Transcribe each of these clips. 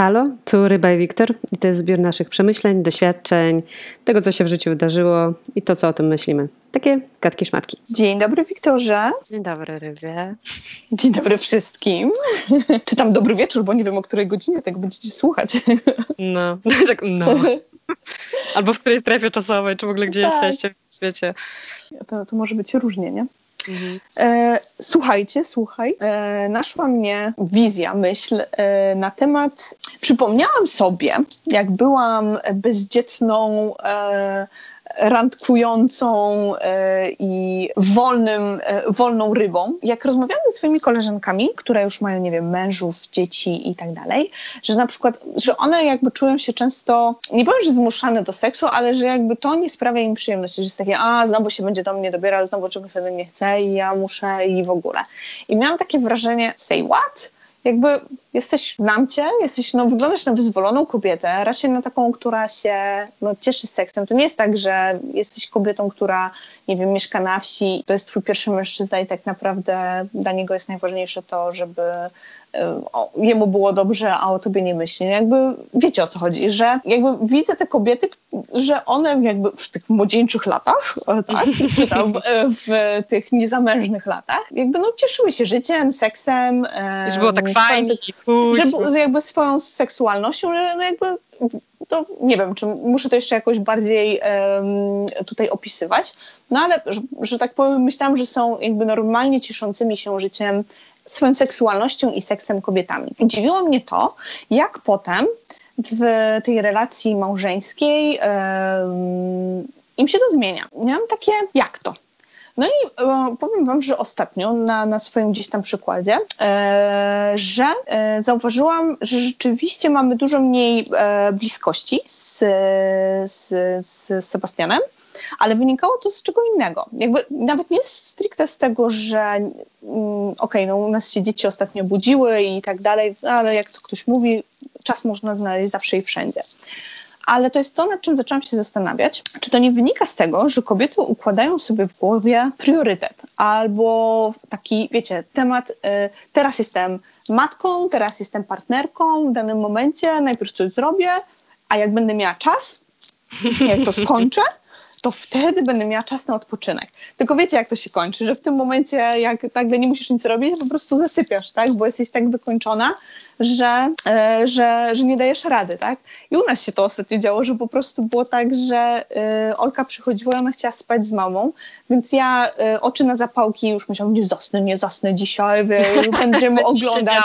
Halo, tu Ryba i Wiktor i to jest zbiór naszych przemyśleń, doświadczeń, tego co się w życiu wydarzyło i to co o tym myślimy. Takie gadki szmatki. Dzień dobry Wiktorze. Dzień dobry Rybie. Dzień dobry wszystkim. Czy tam dobry wieczór, bo nie wiem o której godzinie tak będziecie słuchać. No, tak no. Albo w której strefie czasowej, czy w ogóle gdzie tak. jesteście w świecie. To, to może być różnie, nie? Mhm. E, słuchajcie, słuchaj, e, naszła mnie wizja, myśl e, na temat. Przypomniałam sobie, jak byłam bezdzietną e, randkującą e, i wolnym, e, wolną rybą. Jak rozmawiałam ze swoimi koleżankami, które już mają, nie wiem, mężów, dzieci i tak dalej, że na przykład, że one jakby czują się często, nie powiem, że zmuszane do seksu, ale że jakby to nie sprawia im przyjemności, że jest takie, a znowu się będzie do mnie dobierał, znowu czegoś ode mnie chce i ja muszę i w ogóle. I miałam takie wrażenie, say what? Jakby jesteś, znam cię, jesteś, no wyglądasz na wyzwoloną kobietę, raczej na taką, która się no, cieszy seksem. To nie jest tak, że jesteś kobietą, która, nie wiem, mieszka na wsi, to jest twój pierwszy mężczyzna i tak naprawdę dla niego jest najważniejsze to, żeby o, jemu było dobrze, a o tobie nie myśli. Jakby wiecie o co chodzi, że jakby widzę te kobiety, że one jakby w tych młodzieńczych latach, tak, czy tam w tych niezamężnych latach, jakby no cieszyły się życiem, seksem. Że było tak fajnie. Że jakby swoją seksualnością, że no jakby to nie wiem, czy muszę to jeszcze jakoś bardziej um, tutaj opisywać, no ale, że, że tak powiem, myślałam, że są jakby normalnie cieszącymi się życiem swoją seksualnością i seksem kobietami. Dziwiło mnie to, jak potem w tej relacji małżeńskiej im się to zmienia. Miałam takie, jak to? No i e, powiem Wam, że ostatnio na, na swoim gdzieś tam przykładzie, e, że e, zauważyłam, że rzeczywiście mamy dużo mniej bliskości z, z, z Sebastianem ale wynikało to z czego innego. Jakby nawet nie stricte z tego, że mm, okej, okay, no u nas się dzieci ostatnio budziły i tak dalej, ale jak to ktoś mówi, czas można znaleźć zawsze i wszędzie ale to jest to, nad czym zaczęłam się zastanawiać, czy to nie wynika z tego, że kobiety układają sobie w głowie priorytet? Albo taki, wiecie, temat, y, teraz jestem matką, teraz jestem partnerką w danym momencie, najpierw coś zrobię, a jak będę miała czas, jak to skończę, to wtedy będę miała czas na odpoczynek. Tylko wiecie, jak to się kończy, że w tym momencie, jak nagle nie musisz nic robić, po prostu zasypiasz, tak? Bo jesteś tak wykończona, że, e, że, że nie dajesz rady, tak? I u nas się to ostatnio działo, że po prostu było tak, że y, Olka przychodziła, ona chciała spać z mamą, więc ja y, oczy na zapałki już myślałam, nie zasnę, nie zasnę dzisiaj, będziemy oglądać.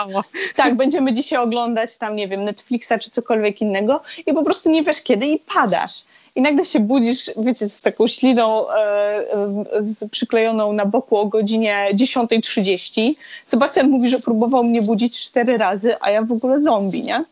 Tak, będziemy dzisiaj oglądać tam, nie wiem, Netflixa czy cokolwiek innego i po prostu nie wiesz kiedy i padasz i nagle się budzisz, wiecie, z taką śliną e, e, przyklejoną na boku o godzinie 10.30. Sebastian mówi, że próbował mnie budzić cztery razy, a ja w ogóle zombie, nie?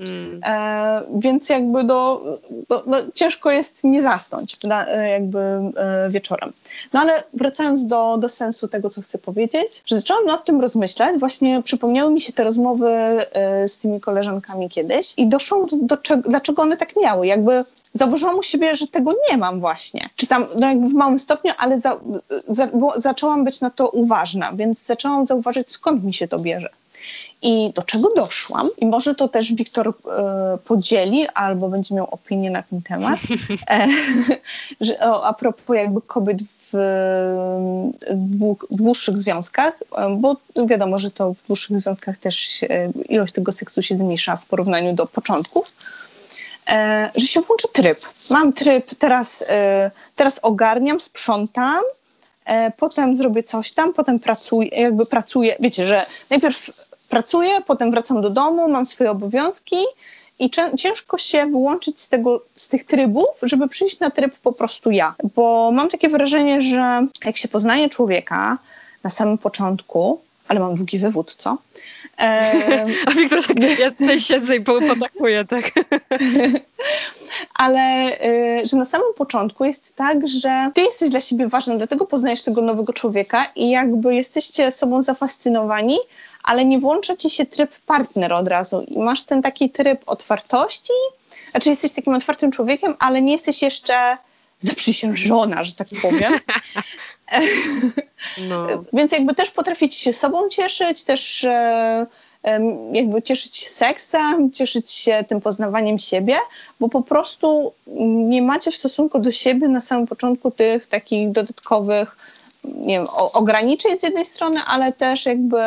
Mm. E, więc jakby do, do, no, ciężko jest nie zasnąć na, e, jakby e, wieczorem. No ale wracając do, do sensu tego, co chcę powiedzieć, że zaczęłam nad tym rozmyślać, właśnie przypomniały mi się te rozmowy e, z tymi koleżankami kiedyś i doszłam do, do czego, dlaczego one tak miały. Jakby zauważyłam u siebie, że tego nie mam właśnie. Czy tam no jakby w małym stopniu, ale za, za, zaczęłam być na to uważna, więc zaczęłam zauważyć, skąd mi się to bierze. I do czego doszłam? I może to też Wiktor e, podzieli, albo będzie miał opinię na ten temat. E, że, o, a propos jakby kobiet w, w dłuższych związkach, e, bo wiadomo, że to w dłuższych związkach też się, ilość tego seksu się zmniejsza w porównaniu do początków. E, że się włączy tryb. Mam tryb, teraz, e, teraz ogarniam, sprzątam, e, potem zrobię coś tam, potem pracuję, jakby pracuję, wiecie, że najpierw pracuję, potem wracam do domu, mam swoje obowiązki i ciężko się wyłączyć z, tego, z tych trybów, żeby przyjść na tryb po prostu ja. Bo mam takie wrażenie, że jak się poznaje człowieka na samym początku, ale mam długi wywód, co? A Wiktor tak, ja tutaj siedzę i potakuję, tak. ale y, że na samym początku jest tak, że ty jesteś dla siebie ważny, dlatego poznajesz tego nowego człowieka i jakby jesteście sobą zafascynowani, ale nie włącza ci się tryb partner od razu i masz ten taki tryb otwartości, znaczy jesteś takim otwartym człowiekiem, ale nie jesteś jeszcze zaprzysiężona, że tak powiem. No. Więc jakby też potraficie się sobą cieszyć, też e, jakby cieszyć się seksem, cieszyć się tym poznawaniem siebie, bo po prostu nie macie w stosunku do siebie na samym początku tych takich dodatkowych nie wiem, ograniczeń z jednej strony, ale też jakby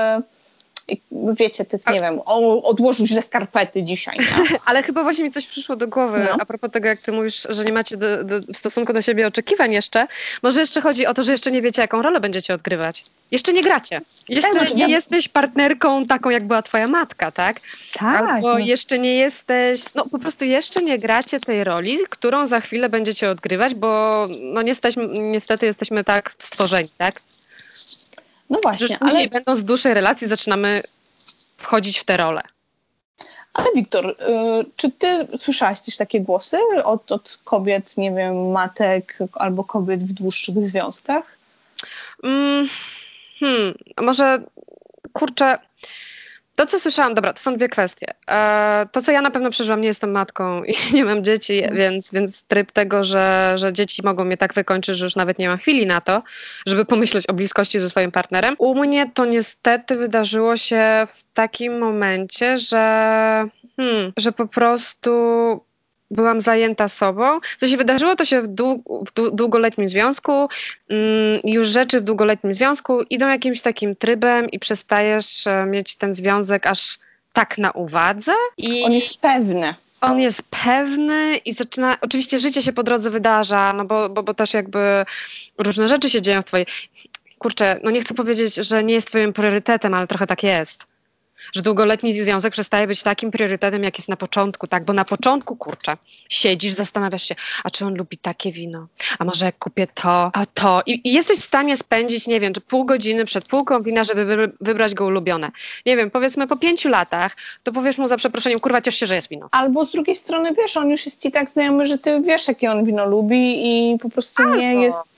wiecie, ty, nie wiem, odłożył źle skarpety dzisiaj. Nie? Ale chyba właśnie mi coś przyszło do głowy no. a propos tego, jak ty mówisz, że nie macie do, do, w stosunku do siebie oczekiwań jeszcze. Może jeszcze chodzi o to, że jeszcze nie wiecie, jaką rolę będziecie odgrywać. Jeszcze nie gracie. Jeszcze tak, nie ja... jesteś partnerką taką, jak była twoja matka, tak? Tak. Albo no. jeszcze nie jesteś, no po prostu jeszcze nie gracie tej roli, którą za chwilę będziecie odgrywać, bo no niestety, niestety jesteśmy tak stworzeni, tak? No właśnie. Że później ale... będąc w dłuższej relacji zaczynamy wchodzić w te role. Ale Wiktor, y, czy ty słyszałaś też takie głosy od, od kobiet, nie wiem, matek albo kobiet w dłuższych związkach? Mm, hmm, może kurczę, to, co słyszałam, dobra, to są dwie kwestie. E, to, co ja na pewno przeżyłam, nie jestem matką i nie mam dzieci, mhm. więc, więc tryb tego, że, że dzieci mogą mnie tak wykończyć, że już nawet nie mam chwili na to, żeby pomyśleć o bliskości ze swoim partnerem. U mnie to niestety wydarzyło się w takim momencie, że, hmm, że po prostu byłam zajęta sobą. Co się wydarzyło, to się w, dług, w długoletnim związku. Mm, już rzeczy w długoletnim związku idą jakimś takim trybem i przestajesz e, mieć ten związek aż tak na uwadze. I on jest pewny. On jest pewny i zaczyna. Oczywiście życie się po drodze wydarza, no bo, bo, bo też jakby różne rzeczy się dzieją w twojej. Kurczę, no nie chcę powiedzieć, że nie jest twoim priorytetem, ale trochę tak jest że długoletni związek przestaje być takim priorytetem, jak jest na początku, tak? Bo na początku, kurczę, siedzisz, zastanawiasz się, a czy on lubi takie wino? A może jak kupię to, a to? I, i jesteś w stanie spędzić, nie wiem, czy pół godziny przed półką wina, żeby wy, wybrać go ulubione. Nie wiem, powiedzmy po pięciu latach, to powiesz mu za przeproszeniem, kurwa, ciesz się, że jest wino. Albo z drugiej strony, wiesz, on już jest ci tak znajomy, że ty wiesz, jakie on wino lubi i po prostu Albo. nie jest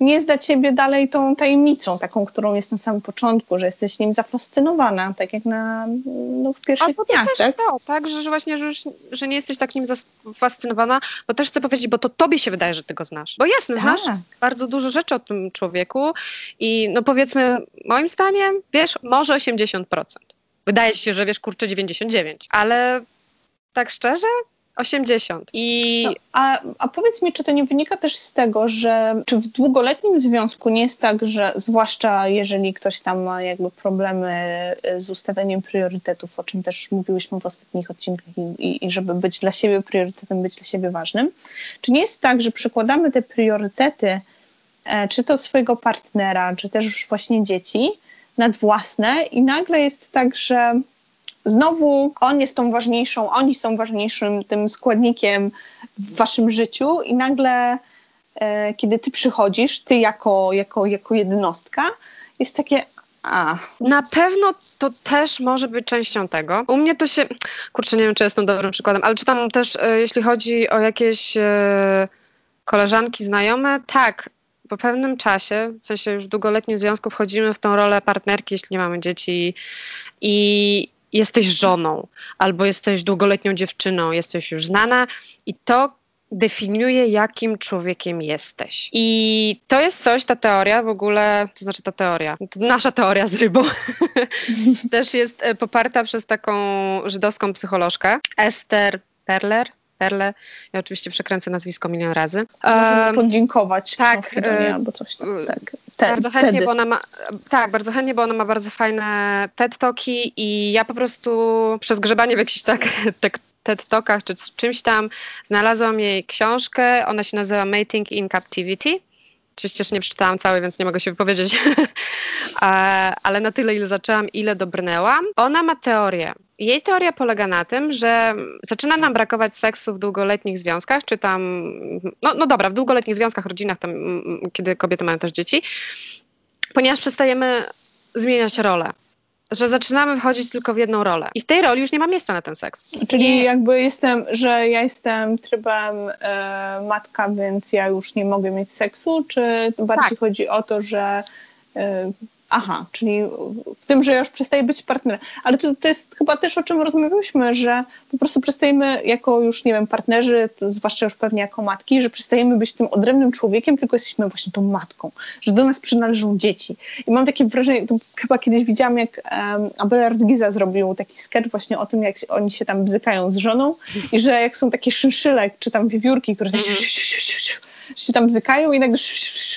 nie jest dla ciebie dalej tą tajemnicą, taką, którą jest na samym początku, że jesteś nim zafascynowana, tak jak na, no, w pierwszych Albo dniach. Też tak? to, tak, że, że właśnie, że, już, że nie jesteś tak nim zafascynowana, bo też chcę powiedzieć, bo to tobie się wydaje, że ty go znasz. Bo jasne, tak. znasz bardzo dużo rzeczy o tym człowieku i no powiedzmy, moim zdaniem, wiesz, może 80%. Wydaje się, że wiesz, kurczę, 99, ale tak szczerze, 80. I... No, a, a powiedz mi, czy to nie wynika też z tego, że czy w długoletnim związku nie jest tak, że zwłaszcza jeżeli ktoś tam ma jakby problemy y, z ustawieniem priorytetów, o czym też mówiłyśmy w ostatnich odcinkach i, i, i żeby być dla siebie priorytetem, być dla siebie ważnym, czy nie jest tak, że przykładamy te priorytety, e, czy to swojego partnera, czy też właśnie dzieci, nad własne i nagle jest tak, że znowu on jest tą ważniejszą, oni są ważniejszym tym składnikiem w waszym życiu i nagle e, kiedy ty przychodzisz, ty jako, jako, jako jednostka, jest takie a. Na pewno to też może być częścią tego. U mnie to się, kurczę, nie wiem, czy jestem dobrym przykładem, ale czytam też, e, jeśli chodzi o jakieś e, koleżanki, znajome, tak, po pewnym czasie, w sensie już w długoletnim związku wchodzimy w tą rolę partnerki, jeśli nie mamy dzieci i jesteś żoną, albo jesteś długoletnią dziewczyną, jesteś już znana i to definiuje, jakim człowiekiem jesteś. I to jest coś, ta teoria w ogóle, to znaczy ta teoria, nasza teoria z rybą, też jest e, poparta przez taką żydowską psycholożkę, Esther Perler, Perle. Ja oczywiście przekręcę nazwisko milion razy. Możemy podziękować tak, e, albo coś tam. Tak. bardzo chętnie, bo ona ma, tak, bardzo chętnie, bo ona ma bardzo fajne TED Talki i ja po prostu przez grzebanie w jakichś tak, tak TED Talkach czy czymś tam znalazłam jej książkę. Ona się nazywa Mating in Captivity. Oczywiście jeszcze nie przeczytałam całej, więc nie mogę się wypowiedzieć, ale na tyle, ile zaczęłam, ile dobrnęłam. Ona ma teorię. Jej teoria polega na tym, że zaczyna nam brakować seksu w długoletnich związkach, czy tam, no, no dobra, w długoletnich związkach, rodzinach, tam, kiedy kobiety mają też dzieci, ponieważ przestajemy zmieniać rolę że zaczynamy wchodzić tylko w jedną rolę. I w tej roli już nie ma miejsca na ten seks. Czyli nie... jakby jestem, że ja jestem trybem e, matka, więc ja już nie mogę mieć seksu, czy bardziej tak. chodzi o to, że e, Aha, czyli w tym, że już przestaje być partnerem. Ale to, to jest chyba też o czym rozmawialiśmy, że po prostu przestajemy jako już, nie wiem, partnerzy, zwłaszcza już pewnie jako matki, że przestajemy być tym odrębnym człowiekiem, tylko jesteśmy właśnie tą matką, że do nas przynależą dzieci. I mam takie wrażenie, to chyba kiedyś widziałam, jak um, Abel Rodgiza zrobił taki sketch właśnie o tym, jak oni się tam bzykają z żoną i że jak są takie szynszyle, czy tam wiewiórki, które tak się tam bzykają i nagle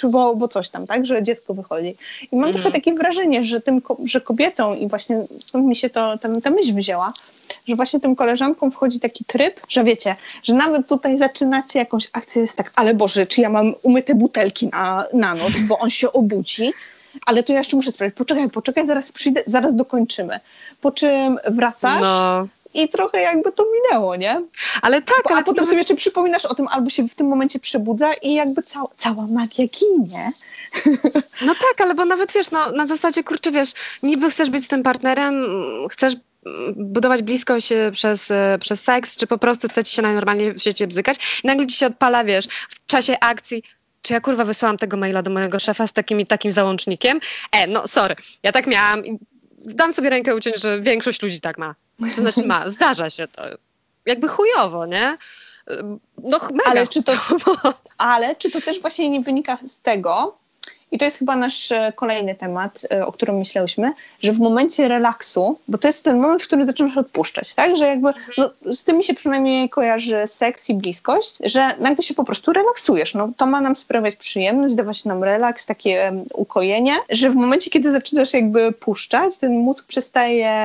bo, bo coś tam, tak, że dziecko wychodzi. I mam trochę takie wrażenie, że tym, że kobietą i właśnie stąd mi się to, ta, ta myśl wzięła, że właśnie tym koleżankom wchodzi taki tryb, że wiecie, że nawet tutaj zaczynacie jakąś akcję, jest tak, ale Boże, czy ja mam umyte butelki na, na noc, bo on się obudzi, ale to ja jeszcze muszę sprawdzić, poczekaj, poczekaj, zaraz przyjdę, zaraz dokończymy. Po czym wracasz no. I trochę jakby to minęło, nie? Ale tak, A ale potem sobie jeszcze przypominasz o tym, albo się w tym momencie przebudza i jakby cała, cała magia ginie. No tak, ale bo nawet wiesz, no na zasadzie, kurczę, wiesz, niby chcesz być z tym partnerem, chcesz budować bliskość przez, e, przez seks, czy po prostu chce ci się najnormalniej w świecie bzykać i nagle ci się odpala, wiesz, w czasie akcji czy ja kurwa wysłałam tego maila do mojego szefa z takim i takim załącznikiem? E, no sorry, ja tak miałam i dam sobie rękę uciąć, że większość ludzi tak ma. To znaczy ma, zdarza się to. Jakby chujowo, nie? No mega ale czy to, ale czy to też właśnie nie wynika z tego, i to jest chyba nasz e, kolejny temat, e, o którym myślałyśmy, że w momencie relaksu, bo to jest ten moment, w którym zaczynasz odpuszczać, tak? Że jakby no, z tym mi się przynajmniej kojarzy seks i bliskość, że nagle się po prostu relaksujesz. No, to ma nam sprawiać przyjemność, dawać nam relaks, takie um, ukojenie, że w momencie, kiedy zaczynasz jakby puszczać, ten mózg przestaje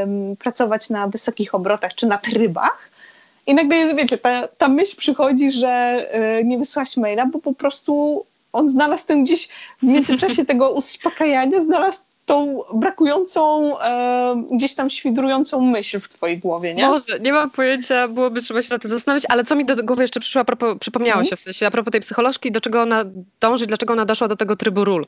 um, pracować na wysokich obrotach czy na trybach, i nagle, wiecie, ta, ta myśl przychodzi, że y, nie wysłałaś maila, bo po prostu on znalazł ten gdzieś w międzyczasie tego uspokajania, znalazł tą brakującą, e, gdzieś tam świdrującą myśl w twojej głowie, nie? Może, nie mam pojęcia, byłoby trzeba się na to zastanowić, ale co mi do głowy jeszcze przyszło, propos, przypomniało mm. się w sensie a propos tej psycholożki, do czego ona dąży, dlaczego ona doszła do tego trybu ról.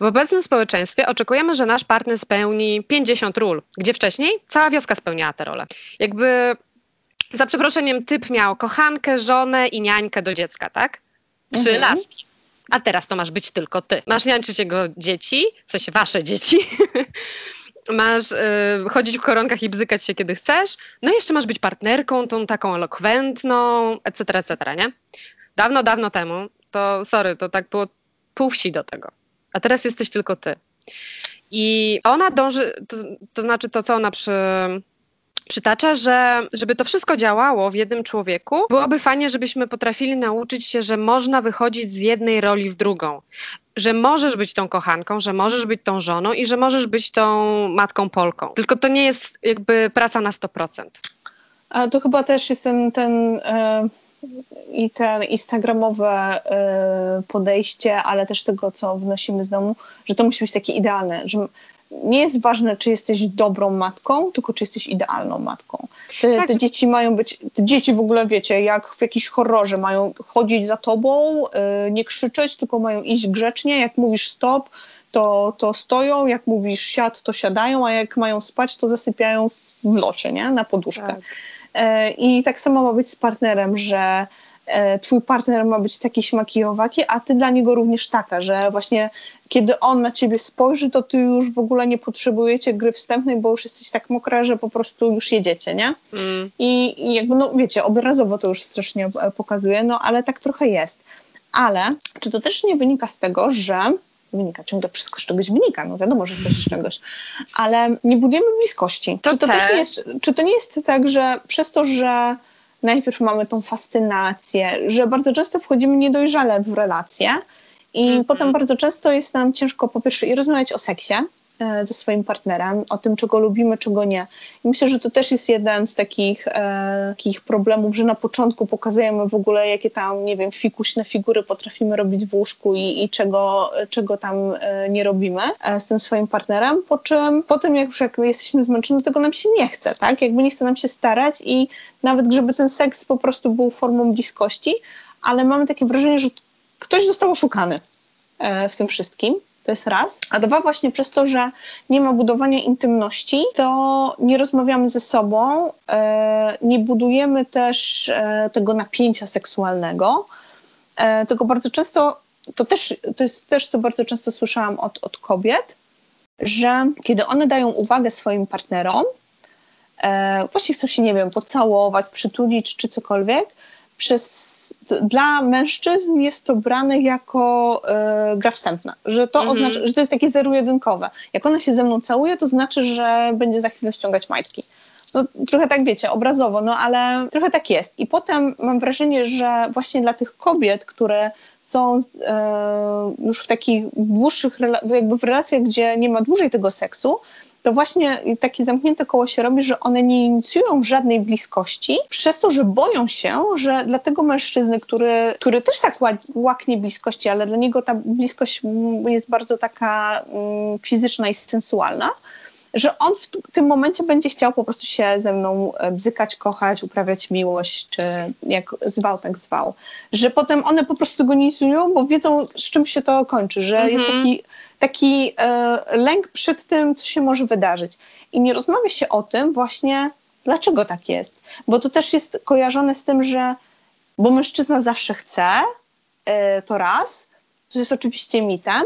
W obecnym społeczeństwie oczekujemy, że nasz partner spełni 50 ról, gdzie wcześniej cała wioska spełniała te role. Jakby za przeproszeniem typ miał kochankę, żonę i niańkę do dziecka, tak? Trzy mm -hmm. laski a teraz to masz być tylko ty. Masz niańczyć jego dzieci, w sensie wasze dzieci, masz y, chodzić w koronkach i bzykać się kiedy chcesz, no i jeszcze masz być partnerką, tą taką elokwentną, etc., etc., nie? Dawno, dawno temu, to sorry, to tak było pół wsi do tego, a teraz jesteś tylko ty. I ona dąży, to, to znaczy to, co ona przy, przytacza, że żeby to wszystko działało w jednym człowieku, byłoby fajnie, żebyśmy potrafili nauczyć się, że można wychodzić z jednej roli w drugą. Że możesz być tą kochanką, że możesz być tą żoną i że możesz być tą matką Polką. Tylko to nie jest jakby praca na 100%. A to chyba też jest ten, ten i ten instagramowe e, podejście, ale też tego, co wnosimy z domu, że to musi być takie idealne, że nie jest ważne, czy jesteś dobrą matką, tylko czy jesteś idealną matką. Te, tak. te dzieci mają być, te dzieci w ogóle wiecie, jak w jakiś horrorze, mają chodzić za tobą, yy, nie krzyczeć, tylko mają iść grzecznie. Jak mówisz stop, to, to stoją, jak mówisz siad, to siadają, a jak mają spać, to zasypiają w locie, nie? Na poduszkę. Tak. Yy, I tak samo ma być z partnerem, że E, twój partner ma być taki śmaki owaki, a ty dla niego również taka, że właśnie kiedy on na ciebie spojrzy, to ty już w ogóle nie potrzebujecie gry wstępnej, bo już jesteś tak mokra, że po prostu już jedziecie, nie? Mm. I, I jakby, no wiecie, obrazowo to już strasznie e, pokazuje, no ale tak trochę jest. Ale czy to też nie wynika z tego, że wynika, ciągle wszystko z czegoś wynika, no wiadomo, że też z czegoś, ale nie budujemy bliskości. To czy to też, też nie jest, czy to nie jest tak, że przez to, że najpierw mamy tą fascynację, że bardzo często wchodzimy niedojrzale w relacje i mm -hmm. potem bardzo często jest nam ciężko po pierwsze i rozmawiać o seksie, ze swoim partnerem, o tym, czego lubimy, czego nie. I myślę, że to też jest jeden z takich, e, takich problemów, że na początku pokazujemy w ogóle, jakie tam, nie wiem, fikuśne figury potrafimy robić w łóżku i, i czego, czego tam e, nie robimy e, z tym swoim partnerem, po czym potem jak już jak jesteśmy zmęczeni, tego nam się nie chce, tak? Jakby nie chce nam się starać i nawet żeby ten seks po prostu był formą bliskości, ale mamy takie wrażenie, że ktoś został oszukany e, w tym wszystkim. To jest raz. A dwa, właśnie przez to, że nie ma budowania intymności, to nie rozmawiamy ze sobą, e, nie budujemy też e, tego napięcia seksualnego, e, tylko bardzo często to też, to jest też, co bardzo często słyszałam od, od kobiet, że kiedy one dają uwagę swoim partnerom, właśnie chcą się, nie wiem, pocałować, przytulić czy cokolwiek, przez dla mężczyzn jest to brane jako e, gra wstępna, że to mhm. oznacza, że to jest takie zero-jedynkowe. Jak ona się ze mną całuje, to znaczy, że będzie za chwilę ściągać majtki. No, trochę tak wiecie, obrazowo, no ale trochę tak jest. I potem mam wrażenie, że właśnie dla tych kobiet, które są e, już w takich dłuższych, jakby w relacjach, gdzie nie ma dłużej tego seksu, to właśnie takie zamknięte koło się robi, że one nie inicjują żadnej bliskości, przez to, że boją się, że dla tego mężczyzny, który, który też tak łaknie bliskości, ale dla niego ta bliskość jest bardzo taka mm, fizyczna i sensualna, że on w tym momencie będzie chciał po prostu się ze mną e, bzykać, kochać, uprawiać miłość, czy jak zwał, tak zwał. Że potem one po prostu go nie inicjują, bo wiedzą, z czym się to kończy, że mhm. jest taki, taki e, lęk przed tym, co się może wydarzyć. I nie rozmawia się o tym właśnie, dlaczego tak jest. Bo to też jest kojarzone z tym, że bo mężczyzna zawsze chce, e, to raz, to jest oczywiście mitem,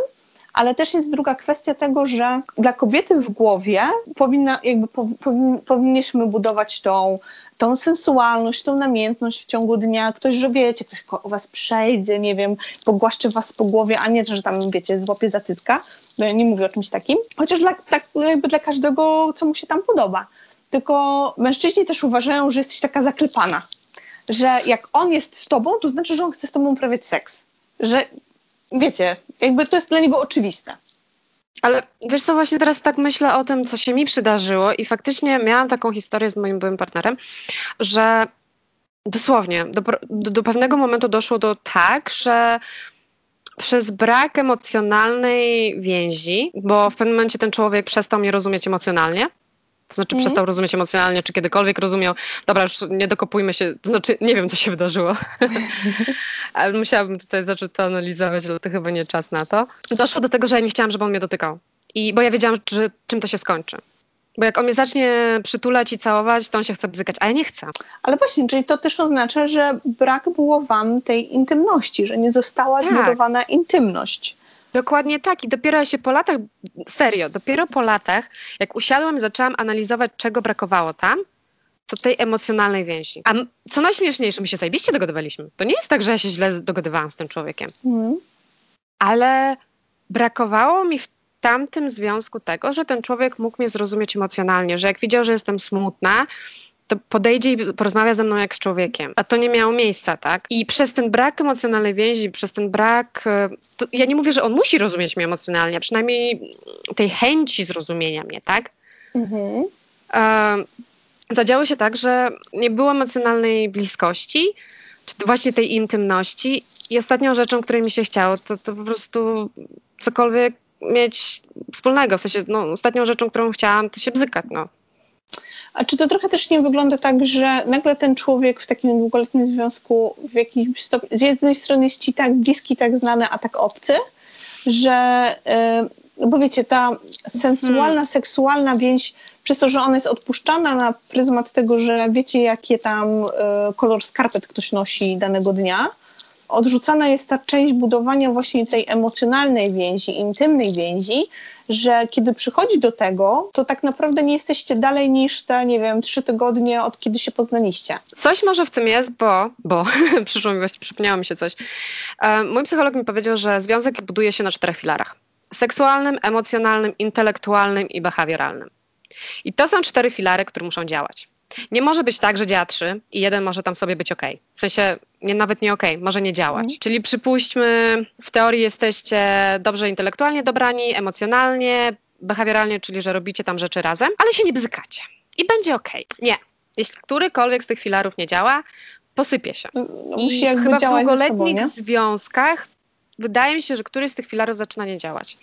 ale też jest druga kwestia tego, że dla kobiety w głowie powinna, jakby powin, powinniśmy budować tą, tą sensualność, tą namiętność w ciągu dnia. Ktoś, że wiecie, ktoś o was przejdzie, nie wiem, pogłaszczy was po głowie, a nie, że tam, wiecie, złapie za cycka. No ja nie mówię o czymś takim. Chociaż dla, tak, jakby dla każdego, co mu się tam podoba. Tylko mężczyźni też uważają, że jesteś taka zaklepana. Że jak on jest z tobą, to znaczy, że on chce z tobą uprawiać seks. Że wiecie, jakby to jest dla niego oczywiste. Ale wiesz co, właśnie teraz tak myślę o tym, co się mi przydarzyło i faktycznie miałam taką historię z moim byłym partnerem, że dosłownie do, do, do pewnego momentu doszło do tak, że przez brak emocjonalnej więzi, bo w pewnym momencie ten człowiek przestał mnie rozumieć emocjonalnie, to znaczy mm. przestał rozumieć emocjonalnie, czy kiedykolwiek rozumiał, dobra, już nie dokopujmy się, to znaczy nie wiem, co się wydarzyło, ale musiałabym tutaj zacząć to analizować, ale to chyba nie czas na to. Doszło do tego, że ja nie chciałam, żeby on mnie dotykał. I, bo ja wiedziałam, że, czym to się skończy. Bo jak on mnie zacznie przytulać i całować, to on się chce bzykać, a ja nie chcę. Ale właśnie, czyli to też oznacza, że brak było wam tej intymności, że nie została tak. zbudowana intymność. Dokładnie tak. I dopiero ja się po latach, serio, dopiero po latach, jak usiadłam i zaczęłam analizować, czego brakowało tam, to tej emocjonalnej więzi. A co najśmieszniejsze, my się zajebiście dogadywaliśmy. To nie jest tak, że ja się źle dogadywałam z tym człowiekiem. Mm. Ale brakowało mi w tamtym związku tego, że ten człowiek mógł mnie zrozumieć emocjonalnie, że jak widział, że jestem smutna, to podejdzie i porozmawia ze mną jak z człowiekiem. A to nie miało miejsca, tak? I przez ten brak emocjonalnej więzi, przez ten brak. E, ja nie mówię, że on musi rozumieć mnie emocjonalnie, a przynajmniej tej chęci zrozumienia mnie, tak? Mhm. E, zadziało się tak, że nie było emocjonalnej bliskości, czy właśnie tej intymności. I ostatnią rzeczą, której mi się chciało, to, to po prostu cokolwiek mieć wspólnego. W sensie, no, ostatnią rzeczą, którą chciałam, to się bzykać, no. A czy to trochę też nie wygląda tak, że nagle ten człowiek w takim długoletnim związku w jakimś stopniu, z jednej strony jest ci tak bliski, tak znany, a tak obcy, że yy, bo wiecie, ta sensualna, hmm. seksualna więź, przez to, że ona jest odpuszczana na pryzmat tego, że wiecie, jakie tam y, kolor skarpet ktoś nosi danego dnia, odrzucana jest ta część budowania właśnie tej emocjonalnej więzi, intymnej więzi, że kiedy przychodzi do tego, to tak naprawdę nie jesteście dalej niż te, nie wiem, trzy tygodnie od kiedy się poznaliście. Coś może w tym jest, bo, bo przyszło mi właśnie, przypomniało mi się coś. E, mój psycholog mi powiedział, że związek buduje się na czterech filarach. Seksualnym, emocjonalnym, intelektualnym i behawioralnym. I to są cztery filary, które muszą działać. Nie może być tak, że działa trzy i jeden może tam sobie być ok. W sensie nie, nawet nie ok, może nie działać. Mhm. Czyli przypuśćmy, w teorii jesteście dobrze intelektualnie dobrani, emocjonalnie, behawioralnie, czyli że robicie tam rzeczy razem, ale się nie bzykacie. I będzie ok. Nie. Jeśli którykolwiek z tych filarów nie działa, posypie się. No, I chyba w długoletnich sobą, związkach wydaje mi się, że któryś z tych filarów zaczyna nie działać.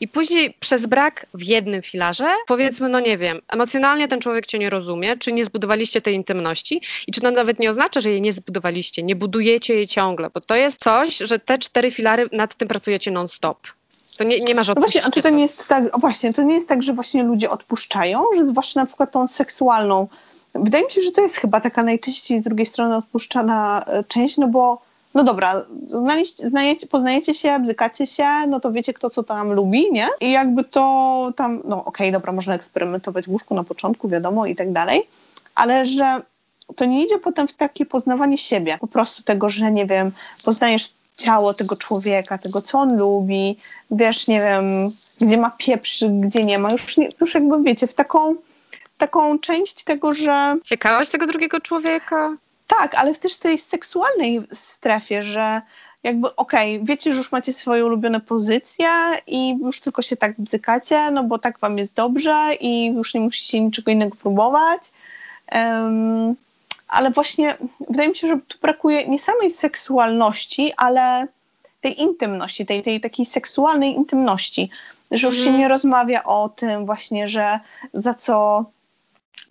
I później przez brak w jednym filarze, powiedzmy, no nie wiem, emocjonalnie ten człowiek cię nie rozumie, czy nie zbudowaliście tej intymności i czy to nawet nie oznacza, że jej nie zbudowaliście, nie budujecie jej ciągle, bo to jest coś, że te cztery filary nad tym pracujecie non-stop. To nie, nie masz no właśnie, a czy to nie jest tak, właśnie, to nie jest tak, że właśnie ludzie odpuszczają, że zwłaszcza na przykład tą seksualną, wydaje mi się, że to jest chyba taka najczęściej z drugiej strony odpuszczana e, część, no bo no dobra, znajecie, poznajecie się, bzykacie się, no to wiecie kto co tam lubi, nie? I jakby to tam, no okej, okay, dobra, można eksperymentować w łóżku na początku, wiadomo i tak dalej, ale że to nie idzie potem w takie poznawanie siebie, po prostu tego, że nie wiem, poznajesz ciało tego człowieka, tego, co on lubi, wiesz, nie wiem, gdzie ma pieprz, gdzie nie ma, już, nie, już jakby wiecie, w taką, taką część tego, że... Ciekawość tego drugiego człowieka? Tak, ale też w tej seksualnej strefie, że jakby okej, okay, wiecie, że już macie swoje ulubione pozycje i już tylko się tak bzykacie, no bo tak wam jest dobrze i już nie musicie niczego innego próbować. Um, ale właśnie wydaje mi się, że tu brakuje nie samej seksualności, ale tej intymności, tej, tej takiej seksualnej intymności, że już mm. się mhm. nie rozmawia o tym właśnie, że za co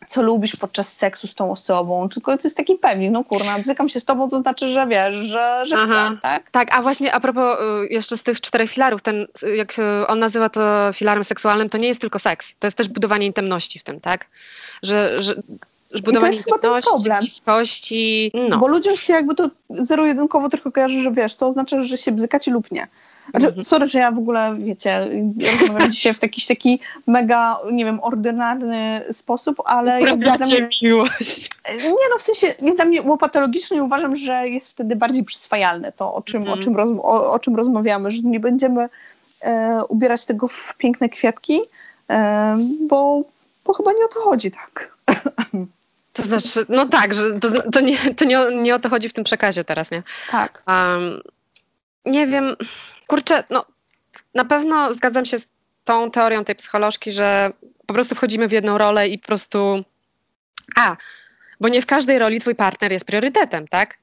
co lubisz podczas seksu z tą osobą, tylko to jest taki pewnik, no kurna, bzykam się z tobą, to znaczy, że wiesz, że, że chcę, tak? Tak, a właśnie a propos y, jeszcze z tych czterech filarów, ten, jak on nazywa to filarem seksualnym, to nie jest tylko seks, to jest też budowanie intymności w tym, tak? Że, że budowanie I to jest chyba ten problem. bliskości, no. Bo ludziom się jakby to zero-jedynkowo tylko kojarzy, że wiesz, to oznacza, że się bzykacie lub nie. Znaczy, mhm. sorry, że ja w ogóle, wiecie, rozmawiam dzisiaj w jakiś taki mega, nie wiem, ordynarny sposób, ale... Uprawiacie miłość. Nie no, w sensie, nie dla mnie łopatologicznie uważam, że jest wtedy bardziej przyswajalne to, o czym, mhm. o czym, roz, o, o, czym rozmawiamy, że nie będziemy e, ubierać tego w piękne kwiatki, e, bo, bo chyba nie o to chodzi, tak. To znaczy, no tak, że to, to, nie, to nie, nie o to chodzi w tym przekazie teraz, nie? Tak. Um, nie wiem, kurczę, no na pewno zgadzam się z tą teorią tej psycholożki, że po prostu wchodzimy w jedną rolę i po prostu. A, bo nie w każdej roli twój partner jest priorytetem, tak?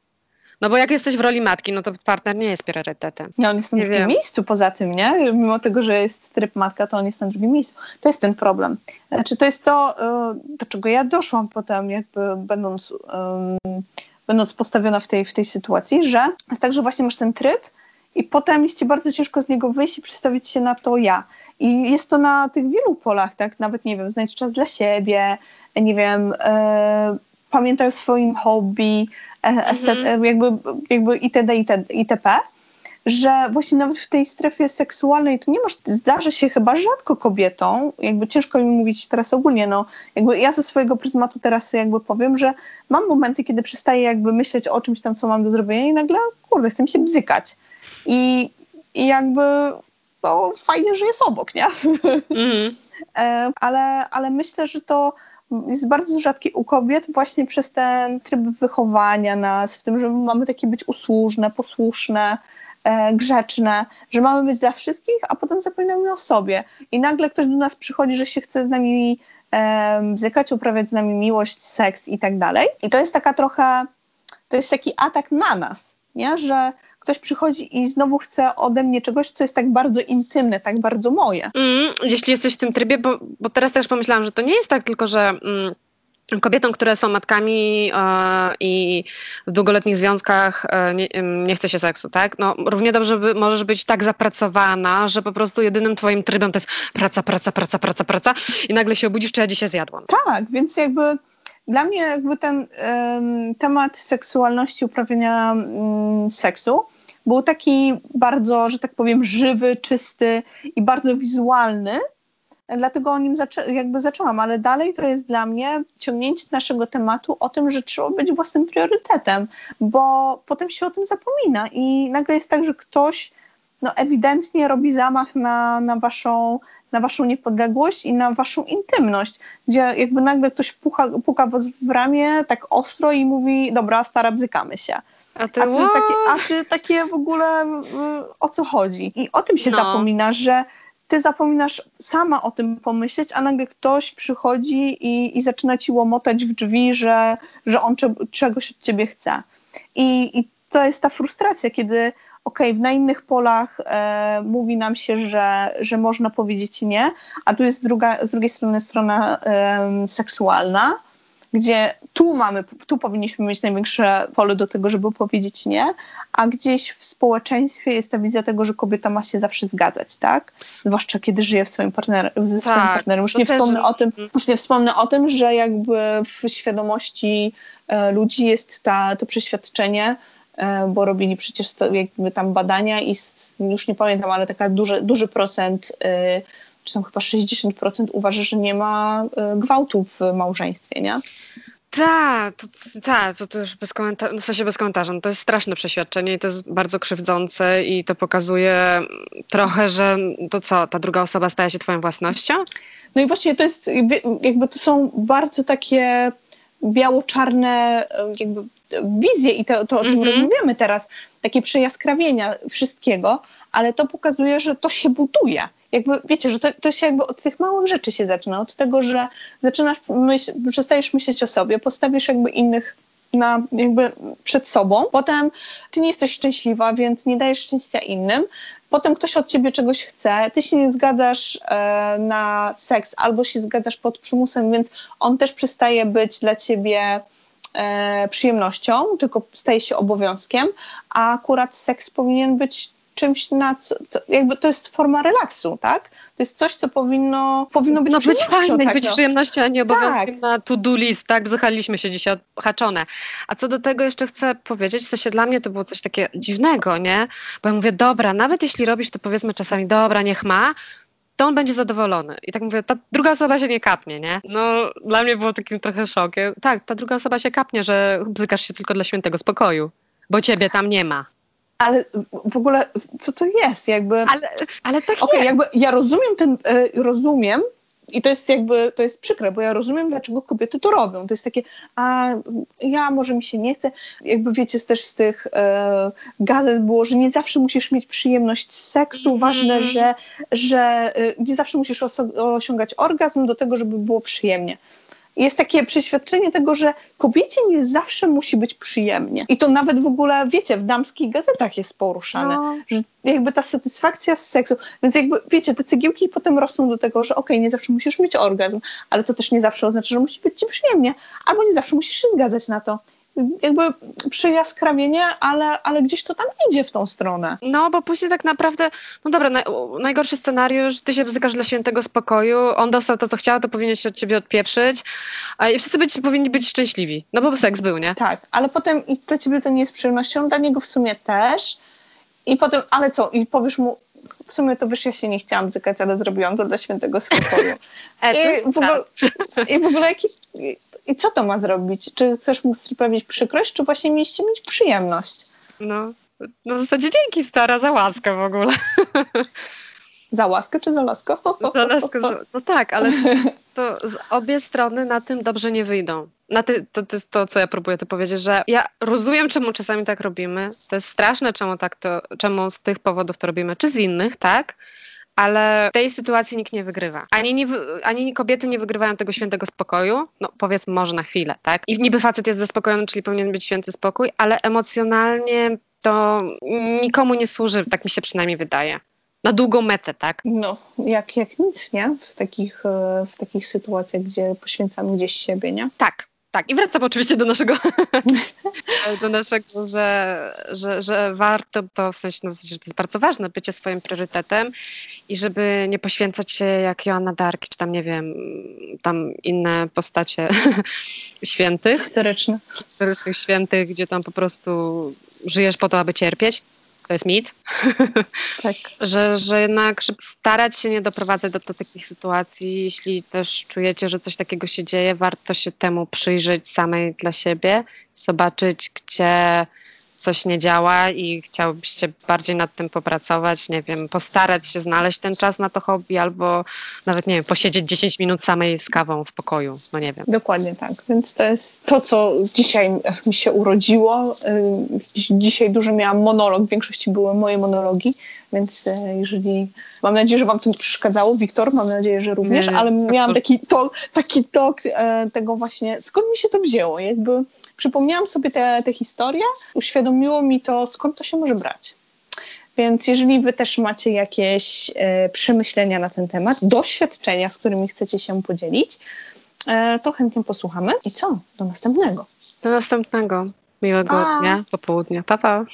No bo jak jesteś w roli matki, no to partner nie jest priorytetem. Nie, on jest na nie drugim wiem. miejscu poza tym, nie? Mimo tego, że jest tryb matka, to on jest na drugim miejscu. To jest ten problem. Znaczy to jest to, y, do czego ja doszłam potem, jakby będąc, um, będąc postawiona w tej, w tej sytuacji, że jest tak, że właśnie masz ten tryb i potem jest ci bardzo ciężko z niego wyjść i przestawić się na to ja. I jest to na tych wielu polach, tak? Nawet, nie wiem, znajdź czas dla siebie, nie wiem, e, pamiętaj o swoim hobby, e, mhm. Jakby, jakby itd., itd., itp., że właśnie nawet w tej strefie seksualnej to nie masz, zdarza się chyba rzadko kobietom, jakby ciężko mi mówić teraz ogólnie, no jakby ja ze swojego pryzmatu teraz jakby powiem, że mam momenty, kiedy przestaję jakby myśleć o czymś tam, co mam do zrobienia i nagle, kurde, chcę mi się bzykać. I, i jakby no, fajnie, że jest obok, nie? Mm. ale, ale myślę, że to jest bardzo rzadkie u kobiet właśnie przez ten tryb wychowania nas, w tym, że mamy takie być usłużne, posłuszne, e, grzeczne, że mamy być dla wszystkich, a potem zapominamy o sobie. I nagle ktoś do nas przychodzi, że się chce z nami e, bzykać, uprawiać z nami miłość, seks i tak dalej. I to jest taka trochę, to jest taki atak na nas, nie? że ktoś przychodzi i znowu chce ode mnie czegoś, co jest tak bardzo intymne, tak bardzo moje. Mm, jeśli jesteś w tym trybie, bo, bo teraz też pomyślałam, że to nie jest tak tylko, że... Mm, kobietom, które są matkami e, i w długoletnich związkach e, nie, nie, chce się seksu, tak? No, równie dobrze by, możesz być tak zapracowana, że po prostu jedynym twoim trybem to jest praca, praca, praca, praca, praca i nagle się obudzisz, czy ja dzisiaj zjadłam. Tak, więc jakby dla mnie jakby ten temat seksualności, uprawiania um, seksu był taki bardzo, że tak powiem, żywy, czysty i bardzo wizualny. Dlatego o nim zaczę jakby zaczęłam, ale dalej to jest dla mnie ciągnięcie naszego tematu o tym, że trzeba być własnym priorytetem, bo potem się o tym zapomina i nagle jest tak, że ktoś no, ewidentnie robi zamach na, na waszą na waszą niepodległość i na waszą intymność, gdzie jakby nagle ktoś puka, puka was w ramię tak ostro i mówi, dobra, stara, bzykamy się. A ty, a ty, takie, a ty takie w ogóle o co chodzi? I o tym się no. zapomina, że ty zapominasz sama o tym pomyśleć, a nagle ktoś przychodzi i, i zaczyna ci łomotać w drzwi, że, że on cze, czegoś od ciebie chce. I, I to jest ta frustracja, kiedy okay, na innych polach e, mówi nam się, że, że można powiedzieć nie, a tu jest druga, z drugiej strony strona e, seksualna, gdzie tu mamy, tu powinniśmy mieć największe pole do tego, żeby powiedzieć nie, a gdzieś w społeczeństwie jest ta wizja tego, że kobieta ma się zawsze zgadzać, tak? Zwłaszcza kiedy żyje w swoim partner, ze swoim tak, partnerem. Już nie, wspomnę o tym, już nie wspomnę o tym, że jakby w świadomości e, ludzi jest ta, to przeświadczenie, bo robili przecież jakby tam badania i już nie pamiętam, ale taka duży, duży procent, czy tam chyba 60% uważa, że nie ma gwałtu w małżeństwie, nie? Tak, to, ta, to, to już bez komentarza, no w sensie bez komentarza. No to jest straszne przeświadczenie i to jest bardzo krzywdzące i to pokazuje trochę, że to co, ta druga osoba staje się twoją własnością? No i właśnie to jest, jakby to są bardzo takie biało-czarne jakby wizje i to, to o czym mm -hmm. rozmawiamy teraz, takie przejaskrawienia wszystkiego, ale to pokazuje, że to się buduje jakby, wiecie, że to, to się jakby od tych małych rzeczy się zaczyna, od tego, że zaczynasz, myśl, przestajesz myśleć o sobie, postawisz jakby innych na, jakby przed sobą. Potem ty nie jesteś szczęśliwa, więc nie dajesz szczęścia innym. Potem ktoś od ciebie czegoś chce, ty się nie zgadzasz e, na seks albo się zgadzasz pod przymusem, więc on też przestaje być dla ciebie przyjemnością, tylko staje się obowiązkiem, a akurat seks powinien być czymś, na co, to jakby to jest forma relaksu, tak? To jest coś, co powinno, powinno być no, być fajne, tak, być no. przyjemnością, a nie obowiązkiem tak. na to-do list, tak? Zachaliśmy się dzisiaj odhaczone. A co do tego jeszcze chcę powiedzieć, w sensie dla mnie to było coś takiego dziwnego, nie? Bo ja mówię, dobra, nawet jeśli robisz to powiedzmy czasami, dobra, niech ma, to on będzie zadowolony. I tak mówię, ta druga osoba się nie kapnie, nie? No, dla mnie było takim trochę szokiem. Tak, ta druga osoba się kapnie, że bzykasz się tylko dla świętego spokoju, bo ciebie tam nie ma ale w ogóle co to jest? Jakby, ale, ale tak okay, jakby ja rozumiem ten, e, rozumiem i to jest jakby, to jest przykre, bo ja rozumiem, dlaczego kobiety to robią. To jest takie, a ja może mi się nie chce. Jakby wiecie, też z tych e, gazet było, że nie zawsze musisz mieć przyjemność z seksu. Mm. Ważne, że, że e, nie zawsze musisz osiągać orgazm do tego, żeby było przyjemnie jest takie przeświadczenie tego, że kobiecie nie zawsze musi być przyjemnie. I to nawet w ogóle, wiecie, w damskich gazetach jest poruszane, no. że jakby ta satysfakcja z seksu, więc jakby, wiecie, te cegiełki potem rosną do tego, że okej, okay, nie zawsze musisz mieć orgazm, ale to też nie zawsze oznacza, że musi być ci przyjemnie, albo nie zawsze musisz się zgadzać na to jakby przyjaskrawienie, ale, ale gdzieś to tam idzie w tą stronę. No, bo później tak naprawdę, no dobra, naj, najgorszy scenariusz, ty się bzykasz dla świętego spokoju, on dostał to, co chciał, to powinien się od ciebie odpieprzyć i wszyscy być, powinni być szczęśliwi, no bo seks był, nie? Tak, ale potem i dla ciebie to nie jest przyjemnością, dla niego w sumie też i potem, ale co, i powiesz mu, w sumie to ja się nie chciałam zykać, ale zrobiłam to dla świętego spokoju. E, I, w ogóle, I w ogóle jaki, i co to ma zrobić? Czy chcesz mu sprawić przykrość, czy właśnie mieliście mieć przyjemność? No, no w zasadzie dzięki stara za łaskę w ogóle. Za łaskę czy za laskę? Za laskę, no tak, ale to z obie strony na tym dobrze nie wyjdą. Na ty, to, to jest to, co ja próbuję tu powiedzieć, że ja rozumiem, czemu czasami tak robimy. To jest straszne, czemu tak to, czemu z tych powodów to robimy, czy z innych, tak? ale w tej sytuacji nikt nie wygrywa. Ani, nie, ani kobiety nie wygrywają tego świętego spokoju, no powiedzmy może na chwilę, tak? I niby facet jest zaspokojony, czyli powinien być święty spokój, ale emocjonalnie to nikomu nie służy, tak mi się przynajmniej wydaje. Na długą metę, tak? No, jak, jak nic, nie? W takich, e, w takich sytuacjach, gdzie poświęcamy gdzieś siebie, nie? Tak, tak, i wracam oczywiście do naszego, do naszego, że, że, że warto to, w sensie, no, że to jest bardzo ważne, bycie swoim priorytetem i żeby nie poświęcać się jak Joanna Dark, czy tam, nie wiem, tam inne postacie świętych. Historyczne. Historycznych świętych, gdzie tam po prostu żyjesz po to, aby cierpieć to jest mit, tak. że, że jednak starać się nie doprowadzać do, do takich sytuacji. Jeśli też czujecie, że coś takiego się dzieje, warto się temu przyjrzeć samej dla siebie, zobaczyć, gdzie coś nie działa i chciałbyście bardziej nad tym popracować, nie wiem, postarać się znaleźć ten czas na to hobby albo nawet, nie wiem, posiedzieć 10 minut samej z kawą w pokoju, no nie wiem. Dokładnie tak, więc to jest to, co dzisiaj mi się urodziło. Dzisiaj dużo miałam monolog, w większości były moje monologi, więc e, jeżeli, mam nadzieję, że wam to nie przeszkadzało, Wiktor, mam nadzieję, że również, nie, nie, ale miałam taki tok, taki tok e, tego właśnie, skąd mi się to wzięło, jakby przypomniałam sobie te, te historie, uświadomiło mi to, skąd to się może brać. Więc jeżeli wy też macie jakieś e, przemyślenia na ten temat, doświadczenia, z którymi chcecie się podzielić, e, to chętnie posłuchamy. I co? Do następnego. Do następnego. Miłego pa. dnia, popołudnia. Pa, pa.